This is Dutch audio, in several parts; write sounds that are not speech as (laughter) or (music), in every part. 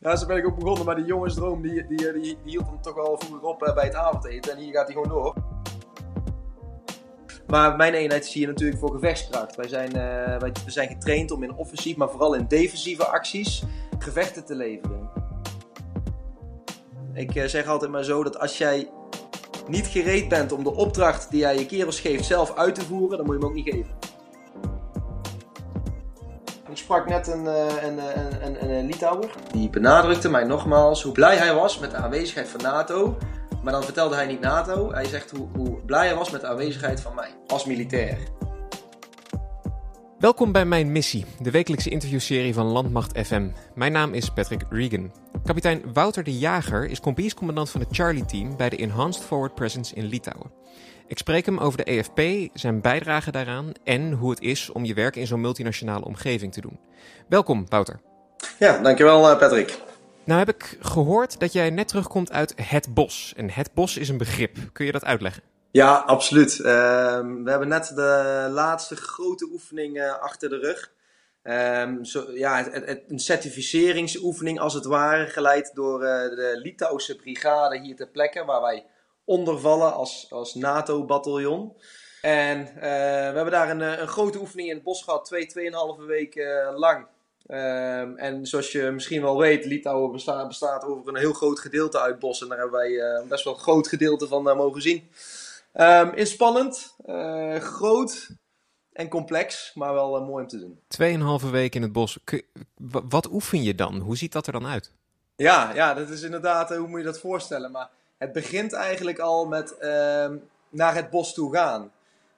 Ja, zo ben ik ook begonnen, maar die jongensdroom die, die, die, hield hem toch wel vroeger op bij het avondeten. En hier gaat hij gewoon door. Maar mijn eenheid is hier natuurlijk voor gevechtskracht. Wij zijn, uh, wij, we zijn getraind om in offensief, maar vooral in defensieve acties gevechten te leveren. Ik uh, zeg altijd maar zo dat als jij niet gereed bent om de opdracht die jij je kerels geeft zelf uit te voeren, dan moet je hem ook niet geven. Ik sprak net een, een, een, een, een Litouwer. Die benadrukte mij nogmaals hoe blij hij was met de aanwezigheid van NATO. Maar dan vertelde hij niet NATO. Hij zegt hoe, hoe blij hij was met de aanwezigheid van mij als militair. Welkom bij Mijn Missie, de wekelijkse interviewserie van Landmacht FM. Mijn naam is Patrick Regan. Kapitein Wouter de Jager is commandant van het Charlie-team bij de Enhanced Forward Presence in Litouwen. Ik spreek hem over de EFP, zijn bijdrage daaraan en hoe het is om je werk in zo'n multinationale omgeving te doen. Welkom, Wouter. Ja, dankjewel eh, Patrick. Nou heb ik gehoord dat jij net terugkomt uit het bos. En het bos is een begrip. Kun je dat uitleggen? Ja, absoluut. Uh, we hebben net de laatste grote oefening uh, achter de rug. Um, zo, ja, het, het, een certificeringsoefening als het ware, geleid door uh, de Litouwse brigade hier ter plekke, waar wij ondervallen als, als NATO-bataljon. En we hebben daar een, een, grote oefening in het bos gehad, twee, tweeënhalve weken lang. Um, en zoals je misschien wel weet, Litouwen bestaat, bestaat over een heel groot gedeelte uit bos. En daar hebben wij uh, best wel een groot gedeelte van mogen zien. Um, is spannend, groot en complex, maar wel mooi om te doen. Tweeënhalve weken in het bos. wat oefen je dan? Hoe ziet dat er dan uit? Ja, ja dat is inderdaad, hoe moet je dat voorstellen? Maar het begint eigenlijk al met ehm, naar het bos toe gaan.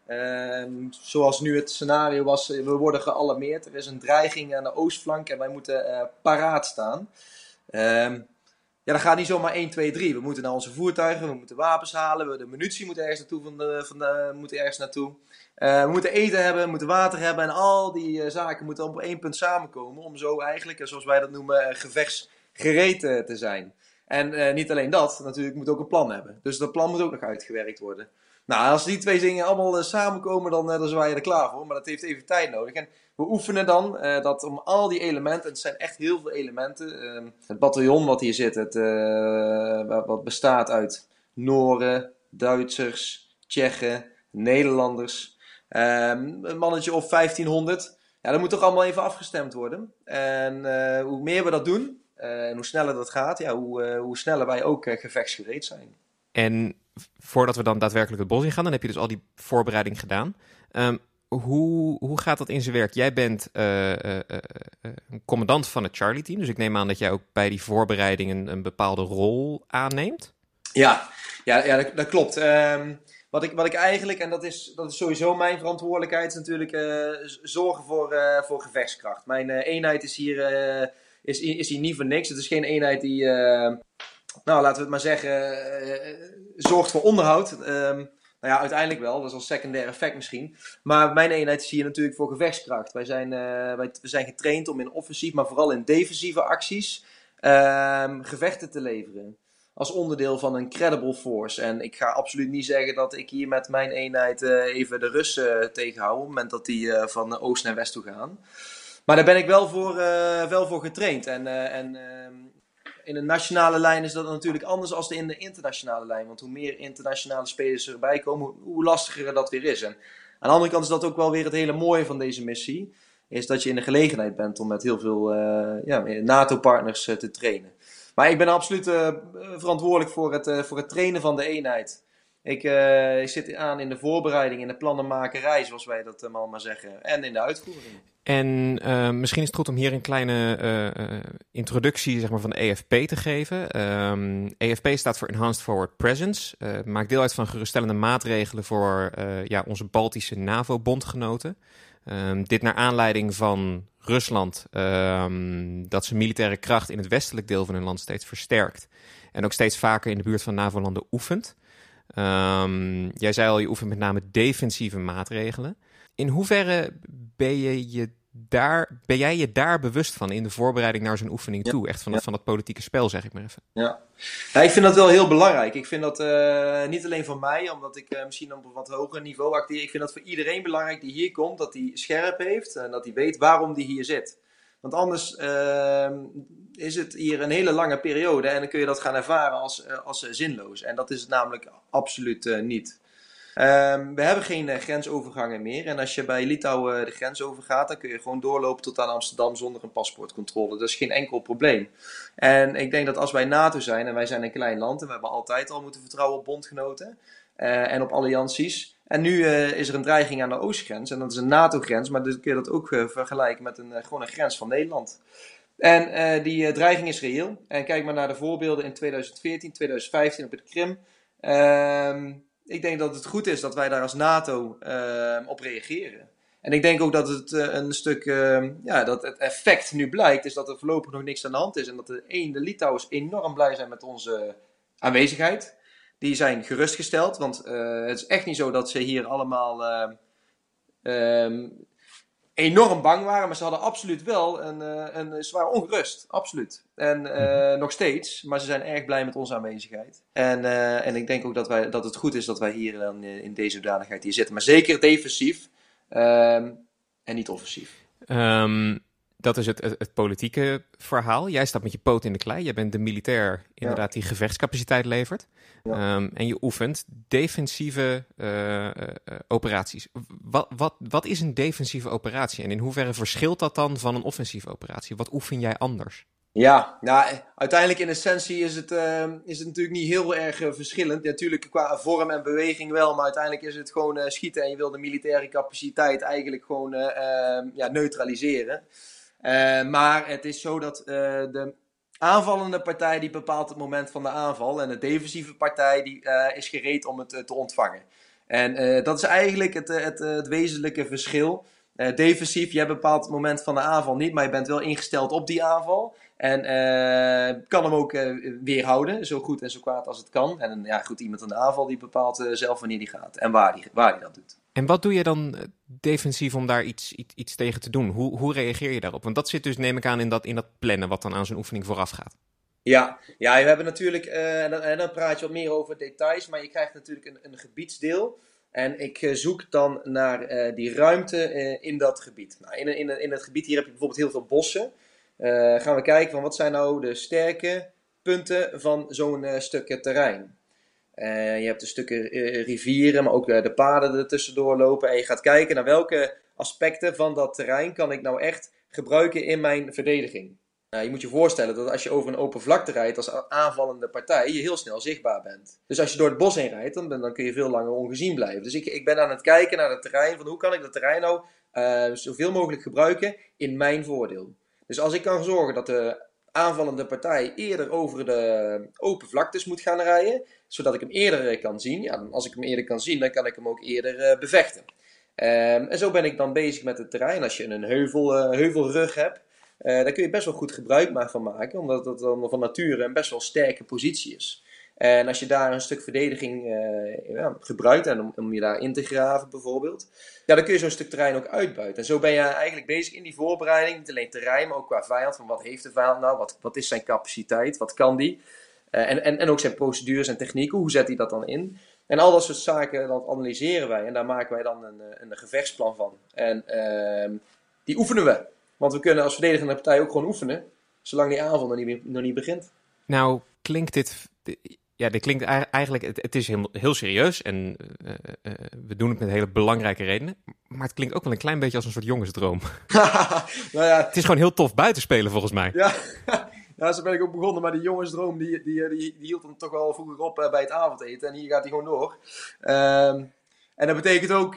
Uh, zoals nu het scenario was, we worden gealarmeerd. Er is een dreiging aan de oostflank en wij moeten uh, paraat staan. Uh, ja, dat gaat niet zomaar 1, 2, 3. We moeten naar onze voertuigen, we moeten wapens halen, we de munitie moeten ergens naartoe. Van de, van de, ergens naartoe. Uh, we moeten eten hebben, we moeten water hebben en al die uh, zaken moeten op één punt samenkomen. Om zo eigenlijk, zoals wij dat noemen, gevechtsgereed te zijn. En niet alleen dat, natuurlijk moet ook een plan hebben. Dus dat plan moet ook nog uitgewerkt worden. Nou, als die twee dingen allemaal uh, samenkomen, dan, uh, dan zijn wij er klaar voor. Maar dat heeft even tijd nodig. En we oefenen dan dat om al die elementen, het zijn echt heel veel elementen. Ehm, het bataljon wat hier zit, het, wat bestaat uit Noren, Duitsers, Tsjechen, Nederlanders. Ehm, een mannetje of 1500. Ja, dat moet toch allemaal even afgestemd worden. En hoe meer we dat doen, en hoe sneller dat gaat, ja, hoe, hoe sneller wij ook gevechtsgereed zijn. En voordat we dan daadwerkelijk het bos in gaan, dan heb je dus al die voorbereiding gedaan. Um, hoe, hoe gaat dat in zijn werk? Jij bent uh, uh, uh, een commandant van het Charlie-team, dus ik neem aan dat jij ook bij die voorbereiding een, een bepaalde rol aanneemt. Ja, ja, ja dat, dat klopt. Um, wat, ik, wat ik eigenlijk, en dat is, dat is sowieso mijn verantwoordelijkheid, is natuurlijk zorgen voor, voor gevechtskracht. Mijn eenheid is hier, is, is hier niet voor niks. Het is geen eenheid die nou laten we het maar zeggen, uh, zorgt voor onderhoud. Um, nou ja, uiteindelijk wel. Dat is als secundair effect misschien. Maar mijn eenheid is hier natuurlijk voor gevechtskracht. Wij zijn, wij, we zijn getraind om in offensief, maar vooral in defensieve acties, um, gevechten te leveren. Als onderdeel van een credible force. En ik ga absoluut niet zeggen dat ik hier met mijn eenheid even de Russen tegenhoud. Op het moment dat die van oost naar west toe gaan. Maar daar ben ik wel voor, wel voor getraind. En, en ehm, in de nationale lijn is dat natuurlijk anders dan in de internationale lijn. Want hoe meer internationale spelers erbij komen, hoe lastiger dat weer is. En aan de andere kant is dat ook wel weer het hele mooie van deze missie. Is dat je in de gelegenheid bent om met heel veel uh, ja, NATO-partners te trainen. Maar ik ben absoluut verantwoordelijk voor het, voor het trainen van de eenheid. Ik, ik, zit aan in de voorbereiding, in de plannenmakerij, zoals wij dat maar zeggen. En in de uitvoering. En uh, misschien is het goed om hier een kleine introductie zeg maar, van de EFP te geven. Um, ehm, EFP staat voor Enhanced Forward Presence. maakt deel uit van geruststellende maatregelen voor ja, onze Baltische NAVO-bondgenoten. Um, dit naar aanleiding van Rusland, um, dat zijn militaire kracht in het westelijk deel van hun land steeds versterkt. En ook steeds vaker in de buurt van NAVO-landen oefent. Jij zei al, je oefent met name defensieve maatregelen. In hoeverre ben, je je daar, ben jij je daar bewust van in de voorbereiding naar zo'n oefening toe? Echt van, ja. van dat politieke spel, zeg ik maar even. Ja, ja ik vind dat wel heel belangrijk. Ik vind dat uh, niet alleen voor mij, omdat ik uh, misschien op een wat hoger niveau acteer. Ik vind dat voor iedereen belangrijk die hier komt, dat hij scherp heeft en dat hij weet waarom hij hier zit. Want anders ehm, is het hier een hele lange periode en dan kun je dat gaan ervaren als, als zinloos. En dat is het namelijk absoluut niet. Um, we hebben geen uh, grensovergangen meer. En als je bij Litouwen de grens overgaat, dan kun je gewoon doorlopen tot aan Amsterdam zonder een paspoortcontrole. Dat is geen enkel probleem. En ik denk dat als wij NATO zijn, en wij zijn een klein land, en we hebben altijd al moeten vertrouwen op bondgenoten uh, en op allianties. En nu is er een dreiging aan de oostgrens, en dat is een NATO-grens, maar dan kun je dat ook vergelijken met een, gewoon een grens van Nederland. En die dreiging is reëel. En kijk maar naar de voorbeelden in 2014, 2015 op het Krim. Ehm, ik denk dat het goed is dat wij daar als NATO uh, op reageren. En ik denk ook dat het uh, een stuk, uh, ja, dat het effect nu blijkt, is dat er voorlopig nog niks aan de hand is. En dat de, één, de Litouwers enorm blij zijn met onze aanwezigheid. Die zijn gerustgesteld, want uh, het is echt niet zo dat ze hier allemaal ehm, enorm bang waren, maar ze hadden absoluut wel een, uh, een zwaar ongerust. Absoluut. En uh, nog steeds, maar ze zijn erg blij met onze aanwezigheid. En, uh, en ik denk ook dat, wij, dat het goed is dat wij hier dan in deze hoedanigheid hier zitten. Maar zeker defensief um, en niet offensief. Um, dat is het, het, het, politieke verhaal. Jij staat met je poot in de klei. Jij bent de militair inderdaad ja. die gevechtscapaciteit levert. Ja. Um, en je oefent defensieve uh, uh, operaties. Wat, wat, wat is een defensieve operatie? En in hoeverre verschilt dat dan van een offensieve operatie? Wat oefen jij anders? Ja, nou, uiteindelijk in essentie is het, uh, is het natuurlijk niet heel erg uh, verschillend. Ja, natuurlijk qua vorm en beweging wel, maar uiteindelijk is het gewoon uh, schieten en je wil de militaire capaciteit eigenlijk gewoon ja, neutraliseren. Uh, maar het is zo dat uh, de aanvallende partij die bepaalt het moment van de aanval. En de defensieve partij die uh, is gereed om het te ontvangen. En dat is eigenlijk het, het, het wezenlijke verschil. defensief, jij bepaalt het moment van de aanval niet, maar je bent wel ingesteld op die aanval. En kan hem ook weerhouden, zo goed en zo kwaad als het kan. En ja, goed, iemand aan de aanval die bepaalt zelf wanneer die gaat en waar die, waar die dat doet. En wat doe je dan defensief om daar iets, iets, iets, tegen te doen? Hoe, hoe reageer je daarop? Want dat zit dus, neem ik aan, in dat, in dat plannen wat dan aan zo'n oefening vooraf gaat. Ja, ja we hebben natuurlijk, uh, en, dan, en, dan, praat je wat meer over details, maar je krijgt natuurlijk een, een gebiedsdeel. En ik uh, zoek dan naar uh, die ruimte in dat gebied. Nou, in, in, in het gebied hier heb je bijvoorbeeld heel veel bossen. Gaan we kijken van wat zijn nou de sterke punten van zo'n stuk terrein. Uh, je hebt een stukken uh, rivieren, maar ook uh, de paden er tussendoor lopen. En je gaat kijken naar welke aspecten van dat terrein kan ik nou echt gebruiken in mijn verdediging. Nou, je moet je voorstellen dat als je over een open vlakte rijdt als aanvallende partij, je heel snel zichtbaar bent. Dus als je door het bos heen rijdt, dan, dan kun je veel langer ongezien blijven. Dus ik, ik ben aan het kijken naar het terrein, van hoe kan ik dat terrein nou zoveel mogelijk gebruiken in mijn voordeel. Dus als ik kan zorgen dat de aanvallende partij eerder over de open vlaktes moet gaan rijden, zodat ik hem eerder eh, kan zien. Ja, als ik hem eerder kan zien, dan kan ik hem ook eerder uh, bevechten. Um, en zo ben ik dan bezig met het terrein. Als je een heuvel, uh, heuvelrug hebt, uh, daar kun je best wel goed gebruik van maken, omdat het dan van nature een best wel sterke positie is. En als je daar een stuk verdediging uh, ja, gebruikt, en om, om, je daar in te graven bijvoorbeeld, ja, dan kun je zo'n stuk terrein ook uitbuiten. En zo ben je eigenlijk bezig in die voorbereiding, niet alleen terrein, maar ook qua vijand. Van wat heeft de vijand nou, wat, wat is zijn capaciteit, wat kan die? Uh, en, en, en ook zijn procedures en technieken, hoe zet hij dat dan in? En al dat soort zaken, dat analyseren wij en daar maken wij dan een, een gevechtsplan van. En uh, die oefenen we. Want we kunnen als verdedigende partij ook gewoon oefenen, zolang die aanval nog niet, nog niet begint. Nou, klinkt dit ja, dit klinkt eigenlijk, het, het is heel, heel serieus en uh, uh, we doen het met hele belangrijke redenen. Maar het klinkt ook wel een klein beetje als een soort jongensdroom. (laughs) nou ja. Het is gewoon heel tof buitenspelen volgens mij. Ja. (laughs) ja, zo ben ik ook begonnen. Maar die jongensdroom, die, die, die, die hield dan toch wel vroeger op uh, bij het avondeten. En hier gaat hij gewoon door. Ehm, en dat betekent ook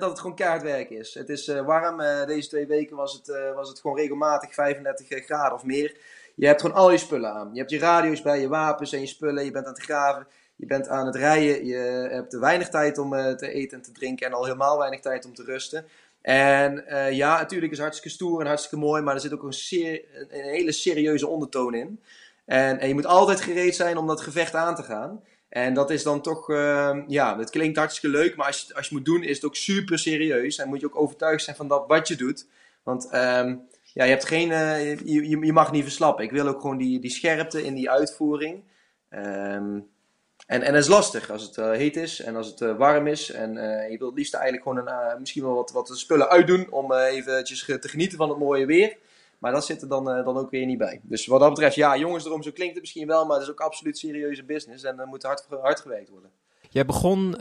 dat het gewoon kaartwerk is. Het is warm. deze twee weken was het, was het gewoon regelmatig 35 graden of meer. Je hebt gewoon al je spullen aan. Je hebt je radio's bij, je wapens en je spullen. Je bent aan het graven. Je bent aan het rijden. Je hebt weinig tijd om uh, te eten en te drinken. En al helemaal weinig tijd om te rusten. En uh, ja, natuurlijk is het hartstikke stoer en hartstikke mooi. Maar er zit ook een, een, hele serieuze ondertoon in. En, en, je moet altijd gereed zijn om dat gevecht aan te gaan. En dat is dan toch, uh, ja, het klinkt hartstikke leuk. Maar als je, als je moet doen, is het ook super serieus. En moet je ook overtuigd zijn van dat wat je doet. Want um, ja, je, hebt geen, uh, je, je, mag niet verslappen. Ik wil ook gewoon die, die scherpte in die uitvoering. Um, en, en het is lastig als het uh, heet is en als het uh, warm is. En je wilt het liefst eigenlijk gewoon een, misschien wel wat, wat spullen uitdoen om eventjes te genieten van het mooie weer. Maar dat zit er dan, dan ook weer niet bij. Dus wat dat betreft, ja, jongens erom, zo klinkt het misschien wel, maar het is ook absoluut serieuze business en er moet hard, hard gewerkt worden. Jij begon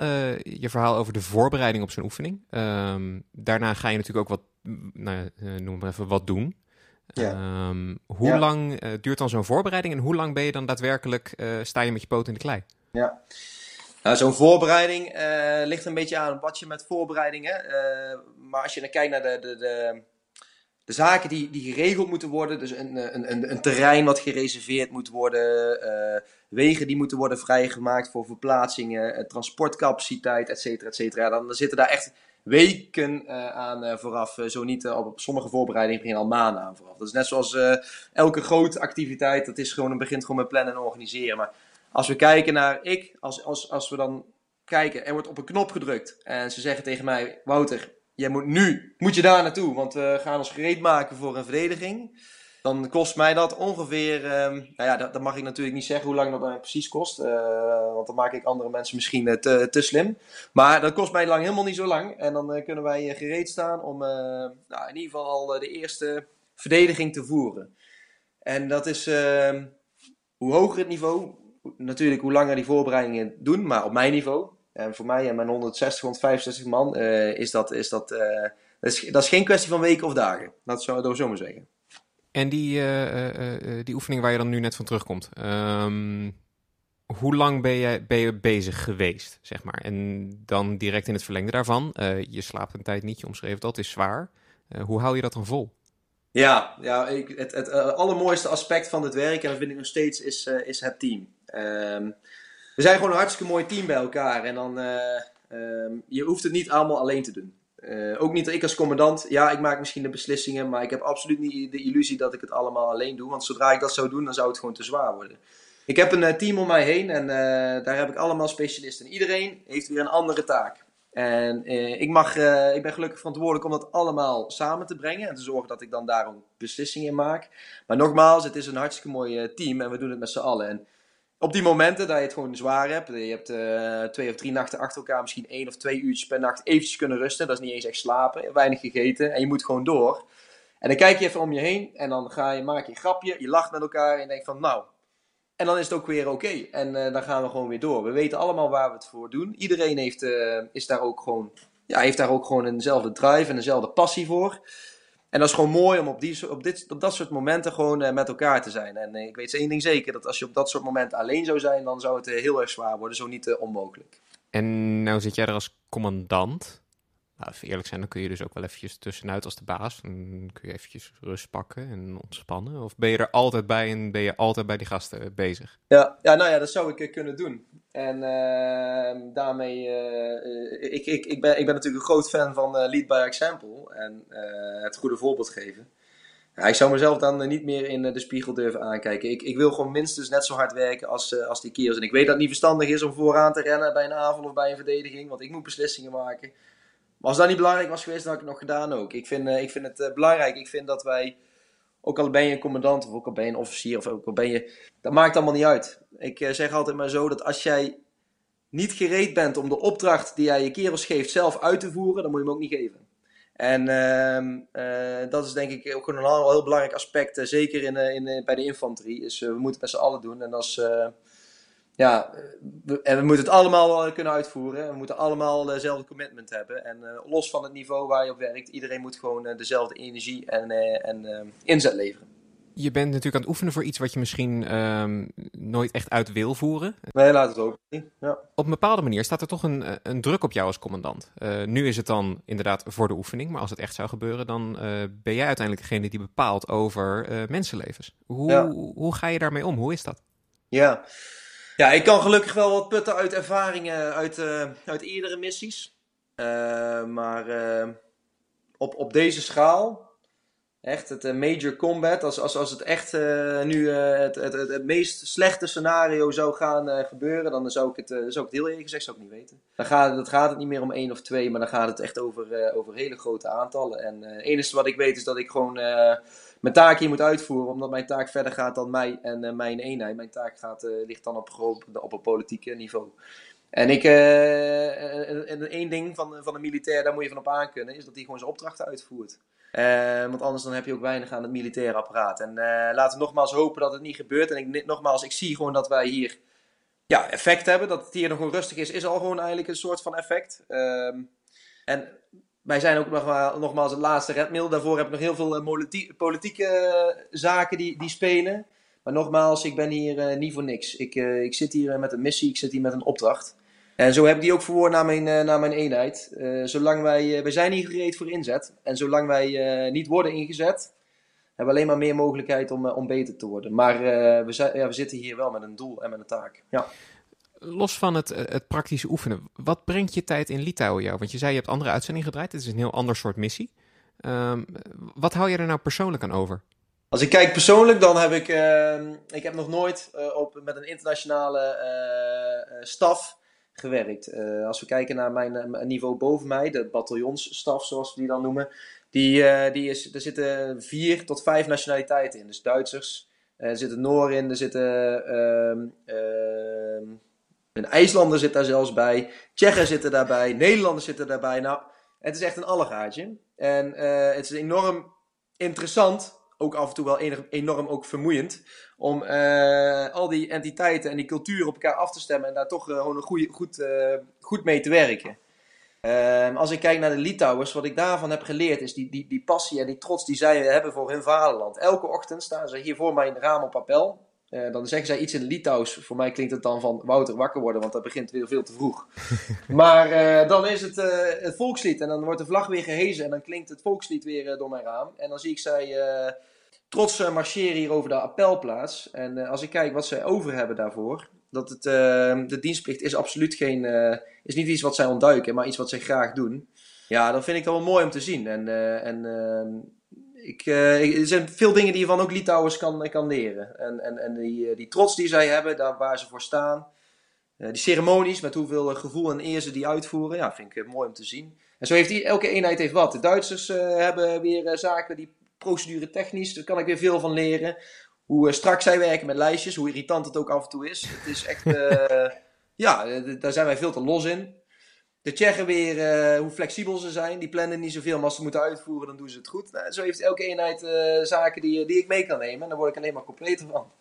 je verhaal over de voorbereiding op zo'n oefening. Ehm, daarna ga je natuurlijk ook wat, nou, noem maar even, wat doen. Ja. Ehm, hoe lang uh, duurt dan zo'n voorbereiding en hoe lang ben je dan daadwerkelijk, uh, sta je met je poot in de klei? Ja, nou, zo'n voorbereiding ligt een beetje aan wat je met voorbereidingen. maar als je dan kijkt naar de, de, de, de, zaken die, die geregeld moeten worden, dus een, een, een, een terrein wat gereserveerd moet worden, wegen die moeten worden vrijgemaakt voor verplaatsingen, transportcapaciteit, et cetera, et cetera. Dan zitten daar echt weken uh, aan vooraf. Zo niet op sommige voorbereidingen beginnen al maanden aan vooraf. Dat is net zoals elke grote activiteit. Dat is gewoon, het begint gewoon met plannen en organiseren. Maar als we kijken naar ik, als, als, als we dan kijken, er wordt op een knop gedrukt. En ze zeggen tegen mij, Wouter, jij moet nu, moet je daar naartoe. Want we gaan ons gereed maken voor een verdediging dan kost mij dat ongeveer, um, nou ja, dat, dat, mag ik natuurlijk niet zeggen hoe lang dat precies kost, uh, want dan maak ik andere mensen misschien uh, te, slim. Maar dat kost mij lang helemaal niet zo lang en dan uh, kunnen wij gereed staan om nou, in ieder geval al de eerste verdediging te voeren. En dat is ehm, hoe hoger het niveau, natuurlijk hoe langer die voorbereidingen doen, maar op mijn niveau. En voor mij en mijn 160, 165 man is, dat, is, dat, dat, is, dat is geen kwestie van weken of dagen. Dat zou ik zo maar zeggen. En die, uh, die oefening waar je dan nu net van terugkomt. Um, hoe lang ben je, ben je bezig geweest, zeg maar? En dan direct in het verlengde daarvan. je slaapt een tijd niet, je omschreef dat, is zwaar. hoe hou je dat dan vol? Ja, ja ik, het, het allermooiste aspect van dit werk, en dat vind ik nog steeds, is, is het team. Um, we zijn gewoon een hartstikke mooi team bij elkaar. En dan, um, je hoeft het niet allemaal alleen te doen. Uh, ook niet ik als commandant. Ja, ik maak misschien de beslissingen, maar ik heb absoluut niet de illusie dat ik het allemaal alleen doe. Want zodra ik dat zou doen, dan zou het gewoon te zwaar worden. Ik heb een uh, team om mij heen en daar heb ik allemaal specialisten. Iedereen heeft weer een andere taak. En ik, mag, ik ben gelukkig verantwoordelijk om dat allemaal samen te brengen en te zorgen dat ik dan daar beslissingen in maak. Maar nogmaals, het is een hartstikke mooi team en we doen het met z'n allen. En op die momenten dat je het gewoon zwaar hebt, je hebt uh, twee of drie nachten achter elkaar, misschien één of twee uurtjes per nacht eventjes kunnen rusten. Dat is niet eens echt slapen, weinig gegeten en je moet gewoon door. En dan kijk je even om je heen en dan ga je, maak je een grapje, je lacht met elkaar en je denkt van nou. En dan is het ook weer oké en uh, dan gaan we gewoon weer door. We weten allemaal waar we het voor doen. Iedereen heeft, uh, is daar ook gewoon, ja, heeft daar ook gewoon eenzelfde drive en dezelfde passie voor. En dat is gewoon mooi om op, die, op, dit, op dat soort momenten gewoon uh, met elkaar te zijn. En uh, ik weet één ding zeker, dat als je op dat soort momenten alleen zou zijn, dan zou het uh, heel erg zwaar worden, zo niet onmogelijk. En nou zit jij er als commandant. Nou, even eerlijk zijn, dan kun je dus ook wel eventjes tussenuit als de baas. Dan kun je eventjes rust pakken en ontspannen. Of ben je er altijd bij en ben je altijd bij die gasten bezig? Ja, ja nou ja, dat zou ik kunnen doen. En uh, daarmee, uh, ik, ik, ik, ben, ik ben natuurlijk een groot fan van Lead by Example en het goede voorbeeld geven. Ja, ik zou mezelf dan niet meer in de spiegel durven aankijken. Ik, ik wil gewoon minstens net zo hard werken als, als die kerels. En ik weet dat het niet verstandig is om vooraan te rennen bij een aanval of bij een verdediging, want ik moet beslissingen maken. Maar als dat niet belangrijk was geweest, dan had ik het nog gedaan ook. Ik vind, ik vind het belangrijk. Ik vind dat wij ook al ben je een commandant of ook al ben je een officier of ook al ben je... Dat maakt allemaal niet uit. Ik eh, zeg altijd maar zo dat als jij niet gereed bent om de opdracht die jij je kerels geeft zelf uit te voeren, dan moet je hem ook niet geven. En ehm, eh, dat is denk ik ook een heel belangrijk aspect, zeker in, in, bij de infanterie. Is, we moeten het met z'n allen doen. En als, ja, we, en we moeten het allemaal kunnen uitvoeren. We moeten allemaal dezelfde commitment hebben. En los van het niveau waar je op werkt, iedereen moet gewoon dezelfde energie en, en inzet leveren. Je bent natuurlijk aan het oefenen voor iets wat je misschien um, nooit echt uit wil voeren. Nee, laat het ook niet. Ja. Op een bepaalde manier staat er toch een, een druk op jou als commandant. Nu is het dan inderdaad voor de oefening, maar als het echt zou gebeuren, dan ben jij uiteindelijk degene die bepaalt over mensenlevens. Hoe, ja. hoe ga je daarmee om? Hoe is dat? Ja, ja, ik kan gelukkig wel wat putten uit ervaringen uit, uh, uit eerdere missies. Uh, maar uh, op, op deze schaal, echt het major combat, als, als, als het echt nu het, het, het, het, meest slechte scenario zou gaan gebeuren, dan zou ik, het, zou ik het heel eerlijk gezegd zou ik niet weten. Dan gaat, het, gaat het niet meer om één of twee, maar dan gaat het echt over, over hele grote aantallen. En het enige wat ik weet is dat ik gewoon mijn taak hier moet uitvoeren, omdat mijn taak verder gaat dan mij en uh, mijn eenheid. Mijn taak gaat, uh, ligt dan op, op, op een politieke niveau. En ik, en, één ding van, van een militair, daar moet je van op aankunnen, is dat hij gewoon zijn opdrachten uitvoert. Want anders dan heb je ook weinig aan het militaire apparaat. En laten we nogmaals hopen dat het niet gebeurt. En ik, nogmaals, ik zie gewoon dat wij hier ja, effect hebben. Dat het hier nog gewoon rustig is, is al gewoon eigenlijk een soort van effect. Uh, en wij zijn ook nog, nogmaals het laatste redmiddel. Daarvoor heb ik nog heel veel politieke zaken die, die spelen. Maar nogmaals, ik ben hier niet voor niks. Ik, ik zit hier met een missie, ik zit hier met een opdracht. En zo heb ik die ook verwoord naar mijn, naar mijn eenheid. Uh, zolang wij, wij zijn hier gereed voor inzet. En zolang wij niet worden ingezet, hebben we alleen maar meer mogelijkheid om, om beter te worden. Maar we, zijn, ja, we zitten hier wel met een doel en met een taak. Ja. Los van het, het praktische oefenen, wat brengt je tijd in Litouwen jou? Want je zei je hebt andere uitzendingen gedraaid, het is een heel ander soort missie. Um, wat hou je er nou persoonlijk aan over? Als ik kijk persoonlijk, dan heb ik, ehm, ik heb nog nooit op, met een internationale staf gewerkt. Als we kijken naar mijn niveau boven mij, de bataljonsstaf zoals we die dan noemen, die, die is, er zitten vier tot vijf nationaliteiten in. Dus Duitsers, er zitten Noor in, er zitten ehm, ehm, een IJslander zit daar zelfs bij, Tsjechen zitten daarbij, Nederlanders zitten daarbij. Nou, het is echt een allegaatje. En het is enorm interessant ook af en toe wel enorm ook vermoeiend. Om uh, al die entiteiten en die culturen op elkaar af te stemmen en daar toch uh, gewoon een goeie, goed, goed mee te werken. Ehm, als ik kijk naar de Litouwers, wat ik daarvan heb geleerd is die, die, die passie en die trots die zij hebben voor hun vaderland. Elke ochtend staan ze hier voor mijn raam op appel. Dan zeggen zij iets in Litouws. Voor mij klinkt het dan van Wouter wakker worden, want dat begint weer veel te vroeg. (laughs) maar dan is het het volkslied en dan wordt de vlag weer gehezen en dan klinkt het volkslied weer door mijn raam. En dan zie ik zij trots marcheren hier over de appelplaats. En als ik kijk wat zij over hebben daarvoor, dat het, de dienstplicht is absoluut geen, is niet iets wat zij ontduiken, maar iets wat zij graag doen. Ja, dat vind ik dan wel mooi om te zien. En, en ehm, ik, er zijn veel dingen die je van ook Litouwers kan, kan leren. En, en, en die, die trots die zij hebben, daar waar ze voor staan. die ceremonies, met hoeveel gevoel en eer ze die uitvoeren, ja, vind ik mooi om te zien. En zo heeft die, elke eenheid heeft wat. De Duitsers hebben weer zaken die procedure technisch, daar kan ik weer veel van leren. Hoe strak zij werken met lijstjes, hoe irritant het ook af en toe is. Het is echt, (laughs) ja, daar zijn wij veel te los in. De Tsjechen weer, uh, hoe flexibel ze zijn. Die plannen niet zoveel, maar als ze moeten uitvoeren, dan doen ze het goed. Nou, zo heeft elke eenheid zaken die, die ik mee kan nemen. En daar word ik alleen maar completer van.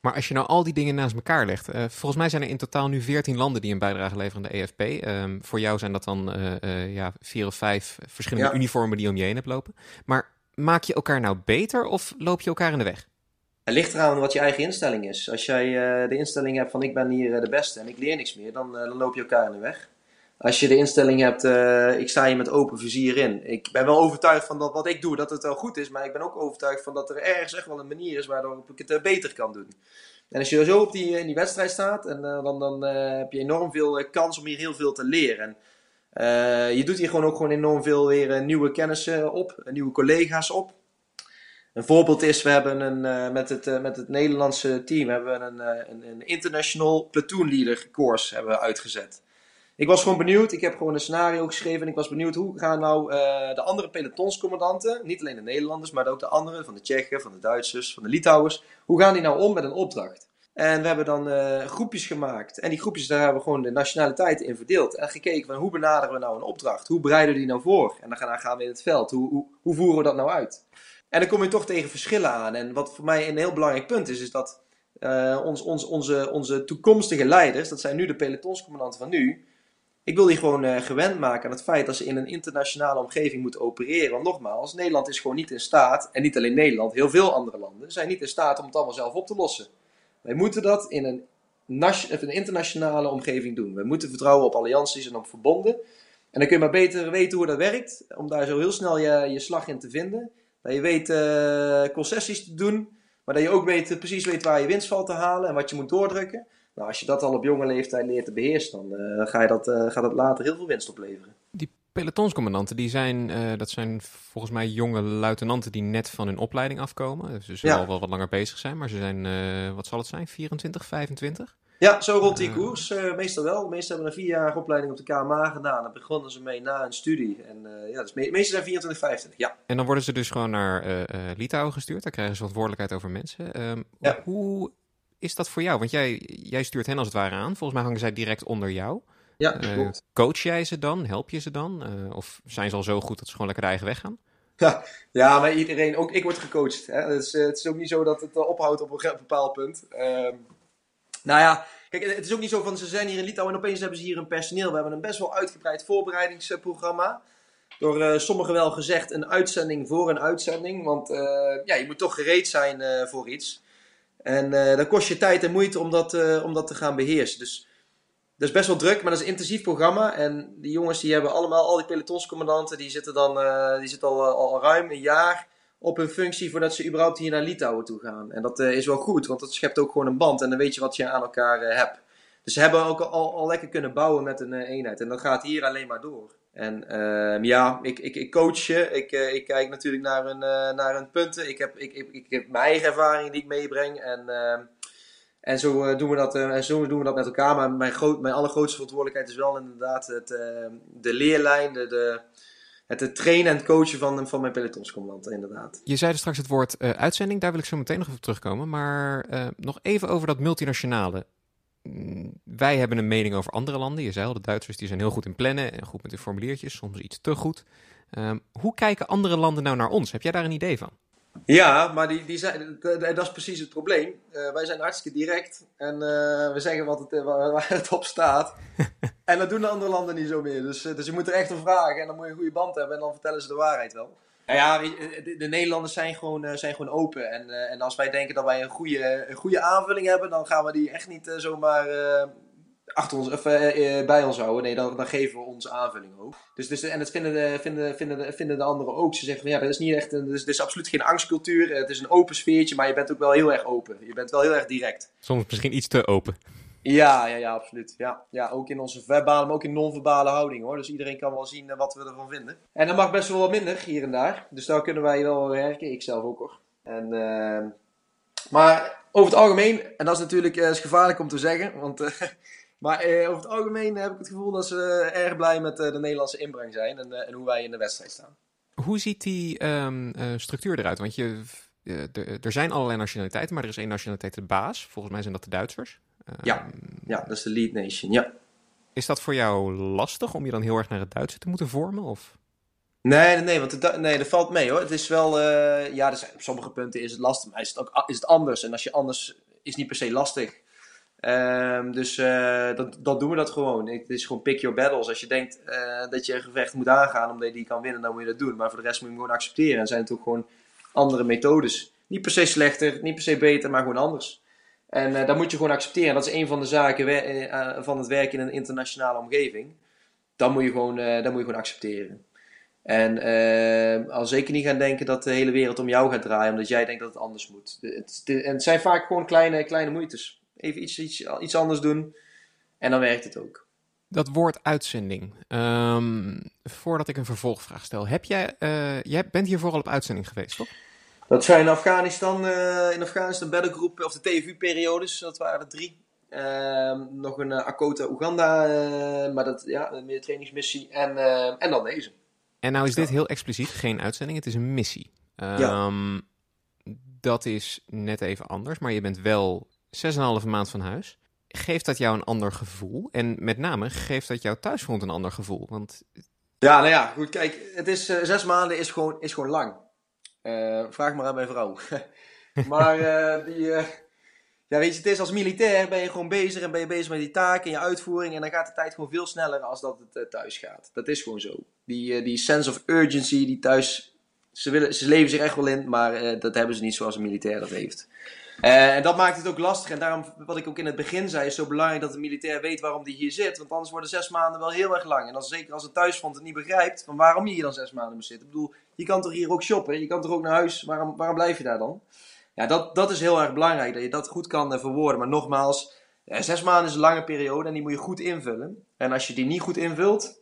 Maar als je nou al die dingen naast elkaar legt, uh, volgens mij zijn er in totaal nu 14 landen die een bijdrage leveren aan de EFP. Um, ehm, voor jou zijn dat dan ja, vier of vijf verschillende ja. uniformen die om je heen hebt lopen. Maar maak je elkaar nou beter of loop je elkaar in de weg? Het ligt eraan wat je eigen instelling is. Als jij de instelling hebt van ik ben hier de beste en ik leer niks meer, dan, dan, loop je elkaar in de weg. Als je de instelling hebt, ik sta hier met open vizier in. Ik ben wel overtuigd van dat wat ik doe, dat het wel goed is. Maar ik ben ook overtuigd van dat er ergens echt wel een manier is waardoor ik het beter kan doen. En als je zo op die, in die wedstrijd staat, en, dan, dan heb je enorm veel kans om hier heel veel te leren. En, je doet hier gewoon ook gewoon enorm veel weer nieuwe kennissen op, nieuwe collega's op. Een voorbeeld is, we hebben een, met, het, met het Nederlandse team hebben we een, een, een, international platoon leader course hebben we uitgezet. Ik was gewoon benieuwd, ik heb gewoon een scenario geschreven en ik was benieuwd hoe gaan nou de andere pelotonscommandanten, niet alleen de Nederlanders, maar ook de anderen, van de Tsjechen, van de Duitsers, van de Litouwers, hoe gaan die nou om met een opdracht? En we hebben dan uh, groepjes gemaakt. En die groepjes, daar hebben we gewoon de nationaliteiten in verdeeld. En gekeken van hoe benaderen we nou een opdracht? Hoe bereiden we die nou voor? En dan gaan, we in het veld. Hoe, hoe, voeren we dat nou uit? En dan kom je toch tegen verschillen aan. En wat voor mij een heel belangrijk punt is, is dat uh, ons, ons, onze, onze toekomstige leiders, dat zijn nu de pelotonscommandanten van nu. Ik wil die gewoon uh, gewend maken aan het feit dat ze in een internationale omgeving moeten opereren. Want nogmaals, Nederland is gewoon niet in staat, en niet alleen Nederland, heel veel andere landen, zijn niet in staat om het allemaal zelf op te lossen. Wij moeten dat in een, een internationale omgeving doen. We moeten vertrouwen op allianties en op verbonden. En dan kun je maar beter weten hoe dat werkt, om daar zo heel snel je, je slag in te vinden. Dat je weet uh, concessies te doen, maar dat je ook weet, precies weet waar je winst valt te halen en wat je moet doordrukken. Nou, als je dat al op jonge leeftijd leert te beheersen, dan uh, ga je dat, uh, gaat dat later heel veel winst opleveren. Die pelotonscommandanten, die zijn, uh, dat zijn volgens mij jonge luitenanten die net van hun opleiding afkomen. Dus ze zullen al wel wat langer bezig zijn, maar ze zijn, wat zal het zijn, 24, 25? Ja, zo rond die koers. meestal wel. De meesten hebben een vierjarige opleiding op de KMA gedaan. Daar begonnen ze mee na een studie. En ja, dus me meeste zijn 24, 25, ja. En dan worden ze dus gewoon naar Litouwen gestuurd. Daar krijgen ze verantwoordelijkheid over mensen. Um, ja. Hoe is dat voor jou? Want jij, jij stuurt hen als het ware aan. Volgens mij hangen zij direct onder jou. Ja, klopt. coach jij ze dan? Help je ze dan? of zijn ze al zo goed dat ze gewoon lekker de eigen weg gaan? Ja, (laughs) ja, maar iedereen, ook ik word gecoacht. Hè? Dus, het is ook niet zo dat het ophoudt op een bepaald punt. Ehm, nou ja, kijk, het is ook niet zo van ze zijn hier in Litouwen en opeens hebben ze hier een personeel. We hebben een best wel uitgebreid voorbereidingsprogramma. Door sommigen wel gezegd een uitzending voor een uitzending. Want ja, je moet toch gereed zijn voor iets. En dat kost je tijd en moeite om dat, om dat te gaan beheersen. Dus dat is best wel druk, maar dat is een intensief programma. En die jongens die hebben allemaal, al die pelotonscommandanten, die zitten dan die zitten al, al ruim een jaar op hun functie voordat ze überhaupt hier naar Litouwen toe gaan. En dat is wel goed, want dat schept ook gewoon een band en dan weet je wat je aan elkaar hebt. Dus ze hebben ook al, al lekker kunnen bouwen met een eenheid. En dat gaat hier alleen maar door. En uh, ja, ik, ik, ik coach je. Ik, uh, ik kijk natuurlijk naar hun, uh, naar hun punten. Ik heb, ik, ik, ik heb mijn eigen ervaring die ik meebreng. En, ehm, en zo, doen we dat, en zo doen we dat met elkaar. Maar mijn, groot, mijn allergrootste verantwoordelijkheid is wel inderdaad het, ehm, de leerlijn, de, de, het, trainen en het coachen van, van mijn pelotonscommandanten, inderdaad. Je zei straks het woord uitzending, daar wil ik zo meteen nog even terugkomen. Maar nog even over dat multinationale wij hebben een mening over andere landen. Je zei al, de Duitsers die zijn heel goed in plannen en goed met de formuliertjes, soms iets te goed. Um, hoe kijken andere landen nou naar ons? Heb jij daar een idee van? Ja, maar die, die zijn, dat is precies het probleem. Uh, wij zijn hartstikke direct en uh, we zeggen wat het, uh, (laughs) waar het op staat. (laughs) en dat doen de andere landen niet zo meer. Dus, dus je moet er echt om vragen en dan moet je een goede band hebben en dan vertellen ze de waarheid wel. Nou ja, de, de, Nederlanders zijn gewoon, uh, zijn gewoon open. En, uh, en als wij denken dat wij een goede, een goede aanvulling hebben, dan gaan we die echt niet uh, zomaar achter ons, of, bij ons houden. Nee, dan, dan geven we onze aanvulling ook. Dus, dus, en dat vinden de, vinden, vinden, de, vinden de anderen ook. Ze zeggen van ja, dat is niet echt een, dus, is absoluut geen angstcultuur. Het is een open sfeertje, maar je bent ook wel heel erg open. Je bent wel heel erg direct. Soms misschien iets te open. Ja, ja, ja, absoluut. Ja, ja, ook in onze verbale, maar ook in non-verbale houding hoor. Dus iedereen kan wel zien uh, wat we ervan vinden. En dat mag best wel wat minder hier en daar. Dus daar kunnen wij wel werken. Ik zelf ook hoor. En, uh, maar over het algemeen, en dat is natuurlijk uh, is gevaarlijk om te zeggen. Want, eh, (laughs) maar over het algemeen heb ik het gevoel dat ze erg blij met de Nederlandse inbreng zijn. En, en, hoe wij in de wedstrijd staan. Hoe ziet die um, structuur eruit? Want je, er zijn allerlei nationaliteiten, maar er is één nationaliteit de baas. Volgens mij zijn dat de Duitsers ja. Ehm, ja, dat is de lead nation, ja. Is dat voor jou lastig om je dan heel erg naar het Duitse te moeten vormen? Of? Nee, nee, want het, nee, dat valt mee hoor. Het is wel, uh, ja, zijn, op sommige punten is het lastig, maar is het, ook, is het anders. En als je anders, is niet per se lastig. Um, dus uh, dat, dat doen we dat gewoon. Het is gewoon pick your battles. Als je denkt uh, dat je een gevecht moet aangaan omdat je die kan winnen, dan moet je dat doen. Maar voor de rest moet je hem gewoon accepteren. En zijn het ook gewoon andere methodes. Niet per se slechter, niet per se beter, maar gewoon anders. En uh, dat moet je gewoon accepteren. Dat is een van de zaken uh, van het werken in een internationale omgeving. Dat moet je gewoon, uh, moet je gewoon accepteren. En al zeker niet gaan denken dat de hele wereld om jou gaat draaien, omdat jij denkt dat het anders moet. Het, en het zijn vaak gewoon kleine, kleine moeites. Even iets, iets, iets anders doen en dan werkt het ook. Dat woord uitzending. Um, voordat ik een vervolgvraag stel. Heb jij, jij bent hier vooral op uitzending geweest, toch? Dat zijn in Afghanistan, uh, in Afghanistan battlegroep, of de TVU-periodes, dat waren er drie. Uh, nog een uh, Akota Oeganda, uh, maar dat, ja, een meer trainingsmissie. En, en dan deze. En nou is dit heel expliciet geen uitzending, het is een missie. Um, ja. Ehm, dat is net even anders, maar je bent wel 6,5 maand van huis. Geeft dat jou een ander gevoel? En met name, geeft dat jouw thuisfront een ander gevoel? Want... Ja, nou ja, goed, kijk, het is, zes maanden is gewoon, is gewoon lang. Uh, vraag maar aan mijn vrouw. (laughs) maar uh, die, uh, ja, weet je, het is als militair ben je gewoon bezig en ben je bezig met die taken en je uitvoering. En dan gaat de tijd gewoon veel sneller als dat het thuis gaat. Dat is gewoon zo. Die, die sense of urgency die thuis, ze, willen, ze leven zich echt wel in, maar dat hebben ze niet zoals een militair dat heeft. Uh, en dat maakt het ook lastig. En daarom, wat ik ook in het begin zei, is zo belangrijk dat de militair weet waarom die hier zit. Want anders worden zes maanden wel heel erg lang. En dan zeker als het thuisfront het niet begrijpt, van waarom je hier dan zes maanden moet zitten. Ik bedoel, je kan toch hier ook shoppen? Je kan toch ook naar huis? Waarom, waarom blijf je daar dan? Ja, dat, dat is heel erg belangrijk, dat je dat goed kan uh, verwoorden. Maar nogmaals, uh, zes maanden is een lange periode en die moet je goed invullen. En als je die niet goed invult,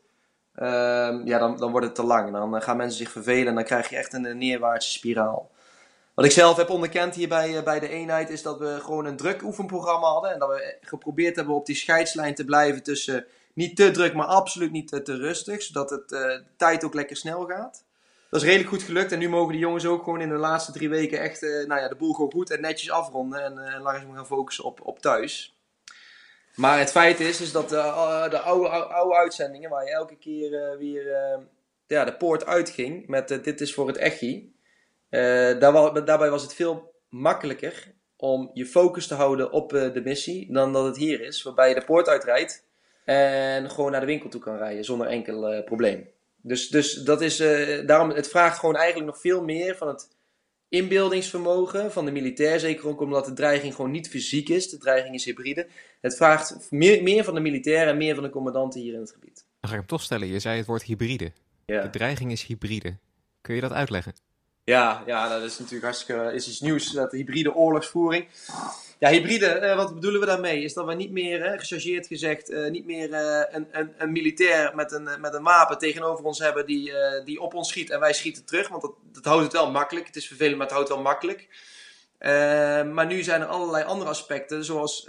ehm, ja, dan, dan wordt het te lang. Dan gaan mensen zich vervelen en dan krijg je echt een neerwaartse spiraal. Wat ik zelf heb onderkend hier bij, eh, bij de eenheid is dat we gewoon een druk oefenprogramma hadden. En dat we geprobeerd hebben op die scheidslijn te blijven tussen niet te druk, maar absoluut niet te, rustig. Zodat het, uh, de tijd ook lekker snel gaat. dat is redelijk goed gelukt. En nu mogen de jongens ook gewoon in de laatste drie weken echt nou ja, de boel gewoon goed en netjes afronden. En uh, langzaam gaan focussen op, op thuis. Maar het feit is, is dat de, de oude, oude uitzendingen, waar je elke keer weer ja, de poort uitging met dit is voor het echi. Daar, daarbij was het veel makkelijker om je focus te houden op de missie dan dat het hier is. Waarbij je de poort uitrijdt en gewoon naar de winkel toe kan rijden zonder enkel probleem. Dus, dus dat is, daarom, het vraagt gewoon eigenlijk nog veel meer van het inbeeldingsvermogen van de militair. Zeker ook omdat de dreiging gewoon niet fysiek is. De dreiging is hybride. Het vraagt meer, meer van de militair en meer van de commandanten hier in het gebied. Dan ga ik hem toch stellen. Je zei het woord hybride. Ja. De dreiging is hybride. Kun je dat uitleggen? Ja, ja, dat is natuurlijk hartstikke is iets nieuws. Dat hybride oorlogsvoering. Ja, hybride, eh, wat bedoelen we daarmee? Is dat we niet meer, uh, gezegd, uh, niet meer een, een, een, militair met een, met een wapen tegenover ons hebben die, die op ons schiet en wij schieten terug. Want dat, dat houdt het wel makkelijk. Het is vervelend, maar het houdt wel makkelijk. maar nu zijn er allerlei andere aspecten, zoals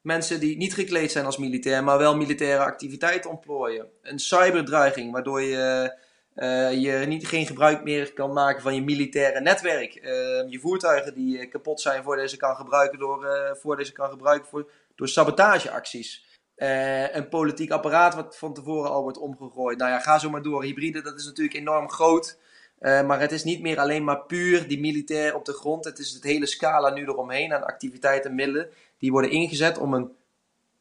mensen die niet gekleed zijn als militair, maar wel militaire activiteiten ontplooien. Een cyberdreiging, waardoor je uh, je niet, geen gebruik meer kan maken van je militaire netwerk. Uh, je voertuigen die eh, kapot zijn voordat je ze kan gebruiken door, uh, voordat je ze kan gebruiken voor, door sabotageacties. een politiek apparaat wat van tevoren al wordt omgegooid. Nou ja, ga zo maar door. Hybride, dat is natuurlijk enorm groot. maar het is niet meer alleen maar puur die militair op de grond. Het is het hele scala nu eromheen aan activiteiten en middelen. Die worden ingezet om een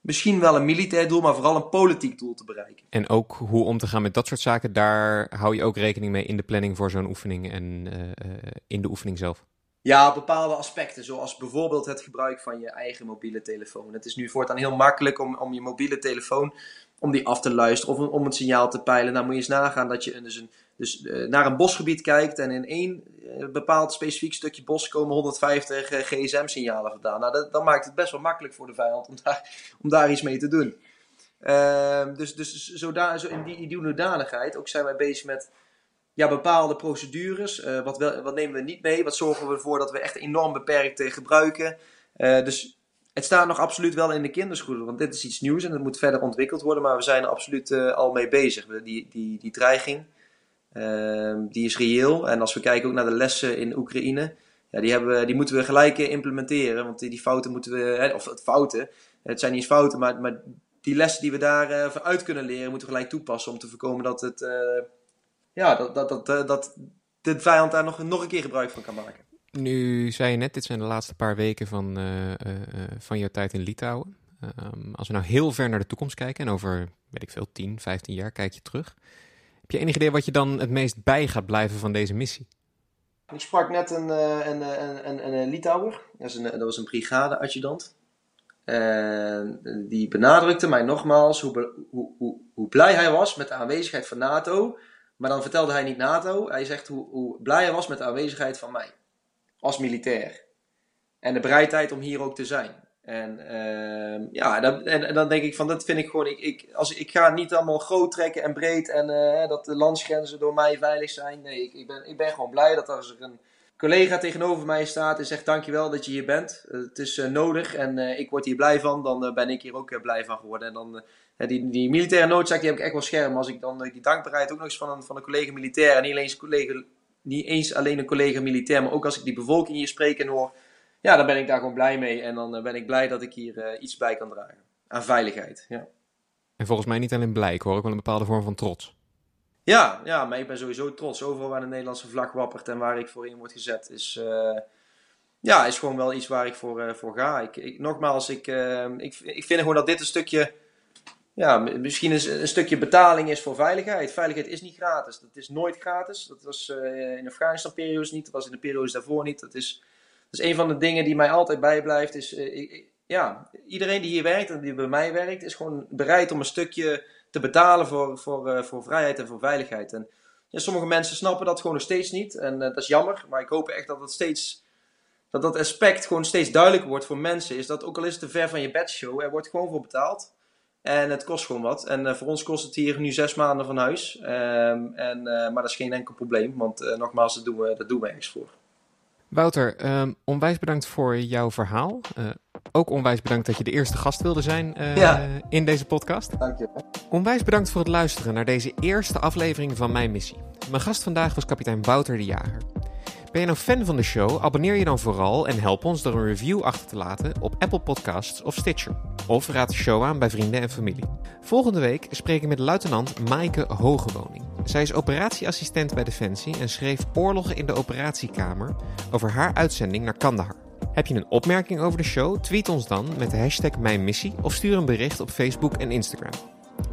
misschien wel een militair doel, maar vooral een politiek doel te bereiken. En ook hoe om te gaan met dat soort zaken, daar hou je ook rekening mee in de planning voor zo'n oefening en uh, in de oefening zelf. Ja, bepaalde aspecten, zoals bijvoorbeeld het gebruik van je eigen mobiele telefoon. Het is nu voortaan heel makkelijk om, om je mobiele telefoon om die af te luisteren of om, om het signaal te peilen. Nou moet je eens nagaan dat je dus, een, dus uh, naar een bosgebied kijkt en in één uh, bepaald specifiek stukje bos komen 150 uh, gsm-signalen vandaan. Nou, dat, maakt het best wel makkelijk voor de vijand om daar, (laughs) om daar iets mee te doen. Ehm, dus dus zoda, zo in die, hoedanigheid ook zijn wij bezig met ja, bepaalde procedures. Wat, wel, wat nemen we niet mee? Wat zorgen we ervoor dat we echt enorm beperkt gebruiken? Dus het staat nog absoluut wel in de kinderschoenen, want dit is iets nieuws en het moet verder ontwikkeld worden, maar we zijn er absoluut al mee bezig. Die, die, die dreiging, uh, die is reëel. En als we kijken ook naar de lessen in Oekraïne, ja, die, hebben, die moeten we gelijk implementeren, want die, die fouten moeten we, of het fouten, het zijn niet eens fouten, maar, maar die lessen die we daaruit uh, uit kunnen leren, moeten we gelijk toepassen om te voorkomen dat het, uh, ja, dat, dat, dat, dat de vijand daar nog, nog een keer gebruik van kan maken. Nu zei je net, dit zijn de laatste paar weken van, van jouw tijd in Litouwen. Um, als we nou heel ver naar de toekomst kijken en over, weet ik veel, 10, 15 jaar kijk je terug. Je enig idee wat je dan het meest bij gaat blijven van deze missie? Ik sprak net een, een, een, een, een Litouwer, dat was een, dat was een brigade-adjudant. En die benadrukte mij nogmaals hoe, hoe, hoe, hoe blij hij was met de aanwezigheid van NATO. Maar dan vertelde hij niet NATO, hij zegt hoe, hoe blij hij was met de aanwezigheid van mij als militair. En de bereidheid om hier ook te zijn. En uh, ja, en, en, dan denk ik van, dat vind ik gewoon, ik, ik, als, ik ga niet allemaal groot trekken en breed en uh, dat de landsgrenzen door mij veilig zijn. Nee, ik, ik, ben, ik ben gewoon blij dat als er een collega tegenover mij staat en zegt dankjewel dat je hier bent. Het is uh, nodig en ik word hier blij van, dan ben ik hier ook blij van geworden. En dan, die, die militaire noodzaak die heb ik echt wel scherm. Als ik dan die dankbaarheid ook nog eens van een, van een collega militair en niet alleen collega niet eens alleen een collega militair, maar ook als ik die bevolking hier spreken hoor, ja, dan ben ik daar gewoon blij mee. En dan eh, ben ik blij dat ik hier uh, iets bij kan dragen. Aan veiligheid, ja. En volgens mij niet alleen blij, ik hoor ook wel een bepaalde vorm van trots. Ja, ja, maar ik ben sowieso trots. Overal waar de Nederlandse vlag wappert en waar ik voor in word gezet, is, uh, ja, is gewoon wel iets waar ik voor, voor ga. Ik, ik nogmaals, ik, ik, ik vind gewoon dat dit een stukje ja, misschien een, een, stukje betaling is voor veiligheid. Veiligheid is niet gratis. Dat is nooit gratis. Dat was in de Afghanistan-periodes niet. Dat was in de periodes daarvoor niet. Dat is, dat is een van de dingen die mij altijd bijblijft. Is, ik, ja, iedereen die hier werkt en die bij mij werkt, is gewoon bereid om een stukje te betalen voor, voor, uh, voor vrijheid en voor veiligheid. En sommige mensen snappen dat gewoon nog steeds niet. En dat is jammer. Maar ik hoop echt dat het steeds dat dat aspect gewoon steeds duidelijker wordt voor mensen. Is dat ook al is het te ver van je bedshow, er wordt gewoon voor betaald. En het kost gewoon wat. En voor ons kost het hier nu zes maanden van huis. Um, en, maar dat is geen enkel probleem, want nogmaals, dat doen, we, dat doen we ergens voor. Wouter, um, onwijs bedankt voor jouw verhaal. Ook onwijs bedankt dat je de eerste gast wilde zijn uh, Ja. in deze podcast. Dank je. Onwijs bedankt voor het luisteren naar deze eerste aflevering van Mijn Missie. Mijn gast vandaag was kapitein Wouter de Jager. Ben je nou fan van de show? Abonneer je dan vooral en help ons door een review achter te laten op Apple Podcasts of Stitcher. Of raad de show aan bij vrienden en familie. Volgende week spreek ik met luitenant Maaike Hogewoning. Zij is operatieassistent bij Defensie en schreef Oorlogen in de Operatiekamer over haar uitzending naar Kandahar. Heb je een opmerking over de show? Tweet ons dan met de hashtag Mijn Missie of stuur een bericht op Facebook en Instagram.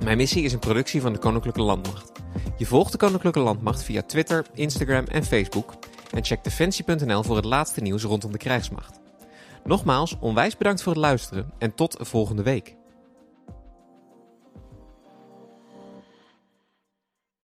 Mijn Missie is een productie van de Koninklijke Landmacht. Je volgt de Koninklijke Landmacht via Twitter, Instagram en Facebook en check defensie.nl voor het laatste nieuws rondom de krijgsmacht. Nogmaals, onwijs bedankt voor het luisteren en tot volgende week.